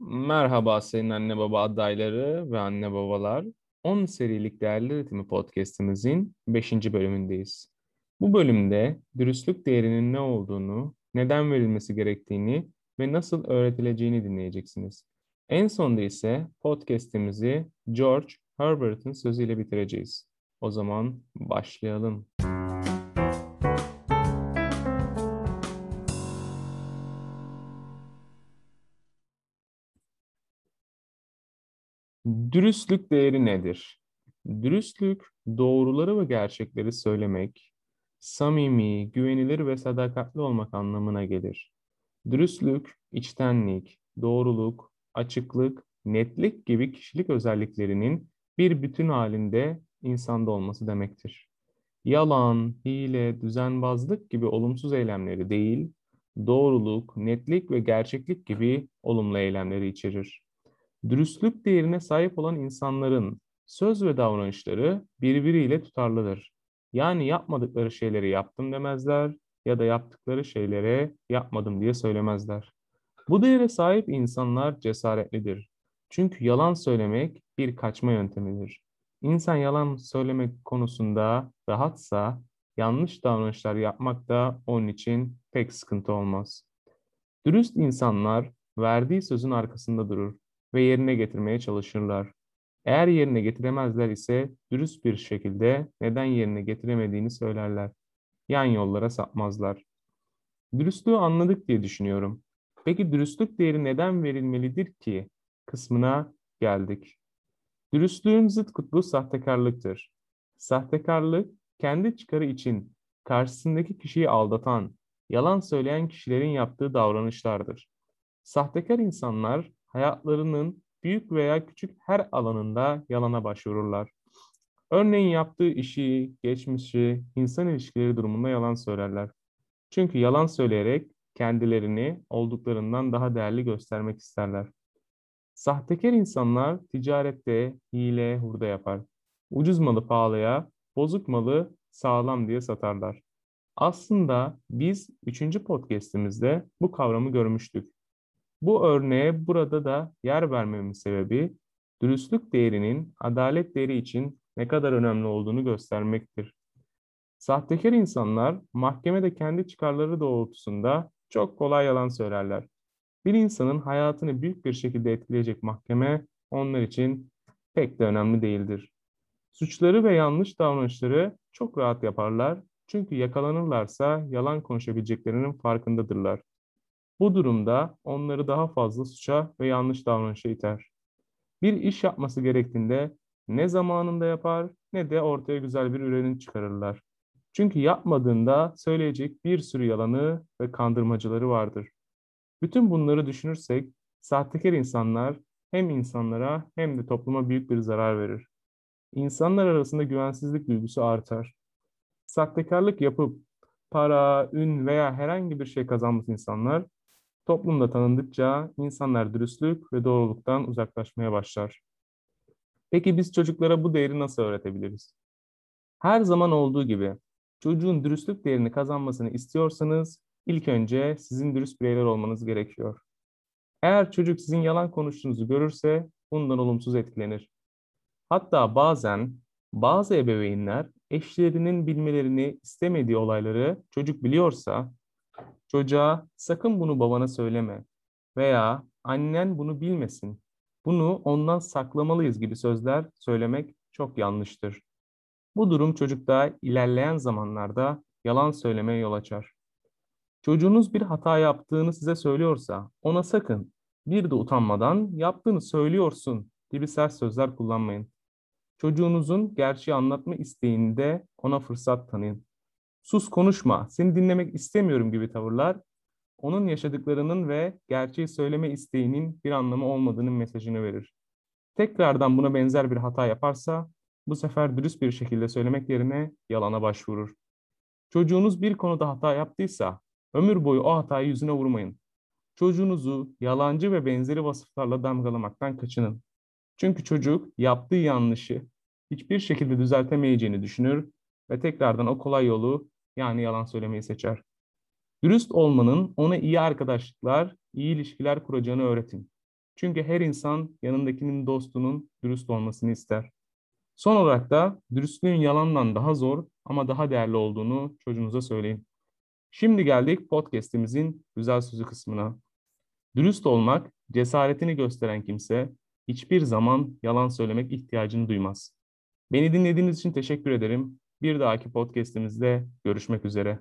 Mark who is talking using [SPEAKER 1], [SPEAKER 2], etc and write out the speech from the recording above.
[SPEAKER 1] Merhaba senin anne baba adayları ve anne babalar. 10 serilik Değerli Üretimi podcast'imizin 5. bölümündeyiz. Bu bölümde dürüstlük değerinin ne olduğunu, neden verilmesi gerektiğini ve nasıl öğretileceğini dinleyeceksiniz. En sonunda ise podcast'imizi George Herbert'ın sözüyle bitireceğiz. O zaman başlayalım. Dürüstlük değeri nedir? Dürüstlük, doğruları ve gerçekleri söylemek, samimi, güvenilir ve sadakatli olmak anlamına gelir. Dürüstlük, içtenlik, doğruluk, açıklık, netlik gibi kişilik özelliklerinin bir bütün halinde insanda olması demektir. Yalan, hile, düzenbazlık gibi olumsuz eylemleri değil, doğruluk, netlik ve gerçeklik gibi olumlu eylemleri içerir. Dürüstlük değerine sahip olan insanların söz ve davranışları birbiriyle tutarlıdır. Yani yapmadıkları şeyleri yaptım demezler ya da yaptıkları şeylere yapmadım diye söylemezler. Bu değere sahip insanlar cesaretlidir. Çünkü yalan söylemek bir kaçma yöntemidir. İnsan yalan söylemek konusunda rahatsa yanlış davranışlar yapmak da onun için pek sıkıntı olmaz. Dürüst insanlar verdiği sözün arkasında durur ve yerine getirmeye çalışırlar. Eğer yerine getiremezler ise dürüst bir şekilde neden yerine getiremediğini söylerler. Yan yollara sapmazlar. Dürüstlüğü anladık diye düşünüyorum. Peki dürüstlük değeri neden verilmelidir ki? Kısmına geldik. Dürüstlüğün zıt kutbu sahtekarlıktır. Sahtekarlık, kendi çıkarı için karşısındaki kişiyi aldatan, yalan söyleyen kişilerin yaptığı davranışlardır. Sahtekar insanlar hayatlarının büyük veya küçük her alanında yalana başvururlar. Örneğin yaptığı işi, geçmişi, insan ilişkileri durumunda yalan söylerler. Çünkü yalan söyleyerek kendilerini olduklarından daha değerli göstermek isterler. Sahtekar insanlar ticarette hile, hurda yapar. Ucuz malı pahalıya, bozuk malı sağlam diye satarlar. Aslında biz üçüncü podcastimizde bu kavramı görmüştük. Bu örneğe burada da yer vermemin sebebi dürüstlük değerinin adalet değeri için ne kadar önemli olduğunu göstermektir. Sahtekar insanlar mahkemede kendi çıkarları doğrultusunda çok kolay yalan söylerler. Bir insanın hayatını büyük bir şekilde etkileyecek mahkeme onlar için pek de önemli değildir. Suçları ve yanlış davranışları çok rahat yaparlar çünkü yakalanırlarsa yalan konuşabileceklerinin farkındadırlar. Bu durumda onları daha fazla suça ve yanlış davranışa iter. Bir iş yapması gerektiğinde ne zamanında yapar ne de ortaya güzel bir ürün çıkarırlar. Çünkü yapmadığında söyleyecek bir sürü yalanı ve kandırmacıları vardır. Bütün bunları düşünürsek sahtekar insanlar hem insanlara hem de topluma büyük bir zarar verir. İnsanlar arasında güvensizlik duygusu artar. Sahtekarlık yapıp para, ün veya herhangi bir şey kazanmış insanlar Toplumda tanındıkça insanlar dürüstlük ve doğruluktan uzaklaşmaya başlar. Peki biz çocuklara bu değeri nasıl öğretebiliriz? Her zaman olduğu gibi çocuğun dürüstlük değerini kazanmasını istiyorsanız ilk önce sizin dürüst bireyler olmanız gerekiyor. Eğer çocuk sizin yalan konuştuğunuzu görürse bundan olumsuz etkilenir. Hatta bazen bazı ebeveynler eşlerinin bilmelerini istemediği olayları çocuk biliyorsa Çocuğa sakın bunu babana söyleme veya annen bunu bilmesin. Bunu ondan saklamalıyız gibi sözler söylemek çok yanlıştır. Bu durum çocukta ilerleyen zamanlarda yalan söylemeye yol açar. Çocuğunuz bir hata yaptığını size söylüyorsa ona sakın bir de utanmadan yaptığını söylüyorsun gibi sert sözler kullanmayın. Çocuğunuzun gerçeği anlatma isteğinde ona fırsat tanıyın sus konuşma, seni dinlemek istemiyorum gibi tavırlar, onun yaşadıklarının ve gerçeği söyleme isteğinin bir anlamı olmadığının mesajını verir. Tekrardan buna benzer bir hata yaparsa, bu sefer dürüst bir şekilde söylemek yerine yalana başvurur. Çocuğunuz bir konuda hata yaptıysa, ömür boyu o hatayı yüzüne vurmayın. Çocuğunuzu yalancı ve benzeri vasıflarla damgalamaktan kaçının. Çünkü çocuk yaptığı yanlışı hiçbir şekilde düzeltemeyeceğini düşünür ve tekrardan o kolay yolu yani yalan söylemeyi seçer. Dürüst olmanın ona iyi arkadaşlıklar, iyi ilişkiler kuracağını öğretin. Çünkü her insan yanındakinin dostunun dürüst olmasını ister. Son olarak da dürüstlüğün yalandan daha zor ama daha değerli olduğunu çocuğunuza söyleyin. Şimdi geldik podcast'imizin güzel sözü kısmına. Dürüst olmak, cesaretini gösteren kimse hiçbir zaman yalan söylemek ihtiyacını duymaz. Beni dinlediğiniz için teşekkür ederim. Bir dahaki podcast'imizde görüşmek üzere.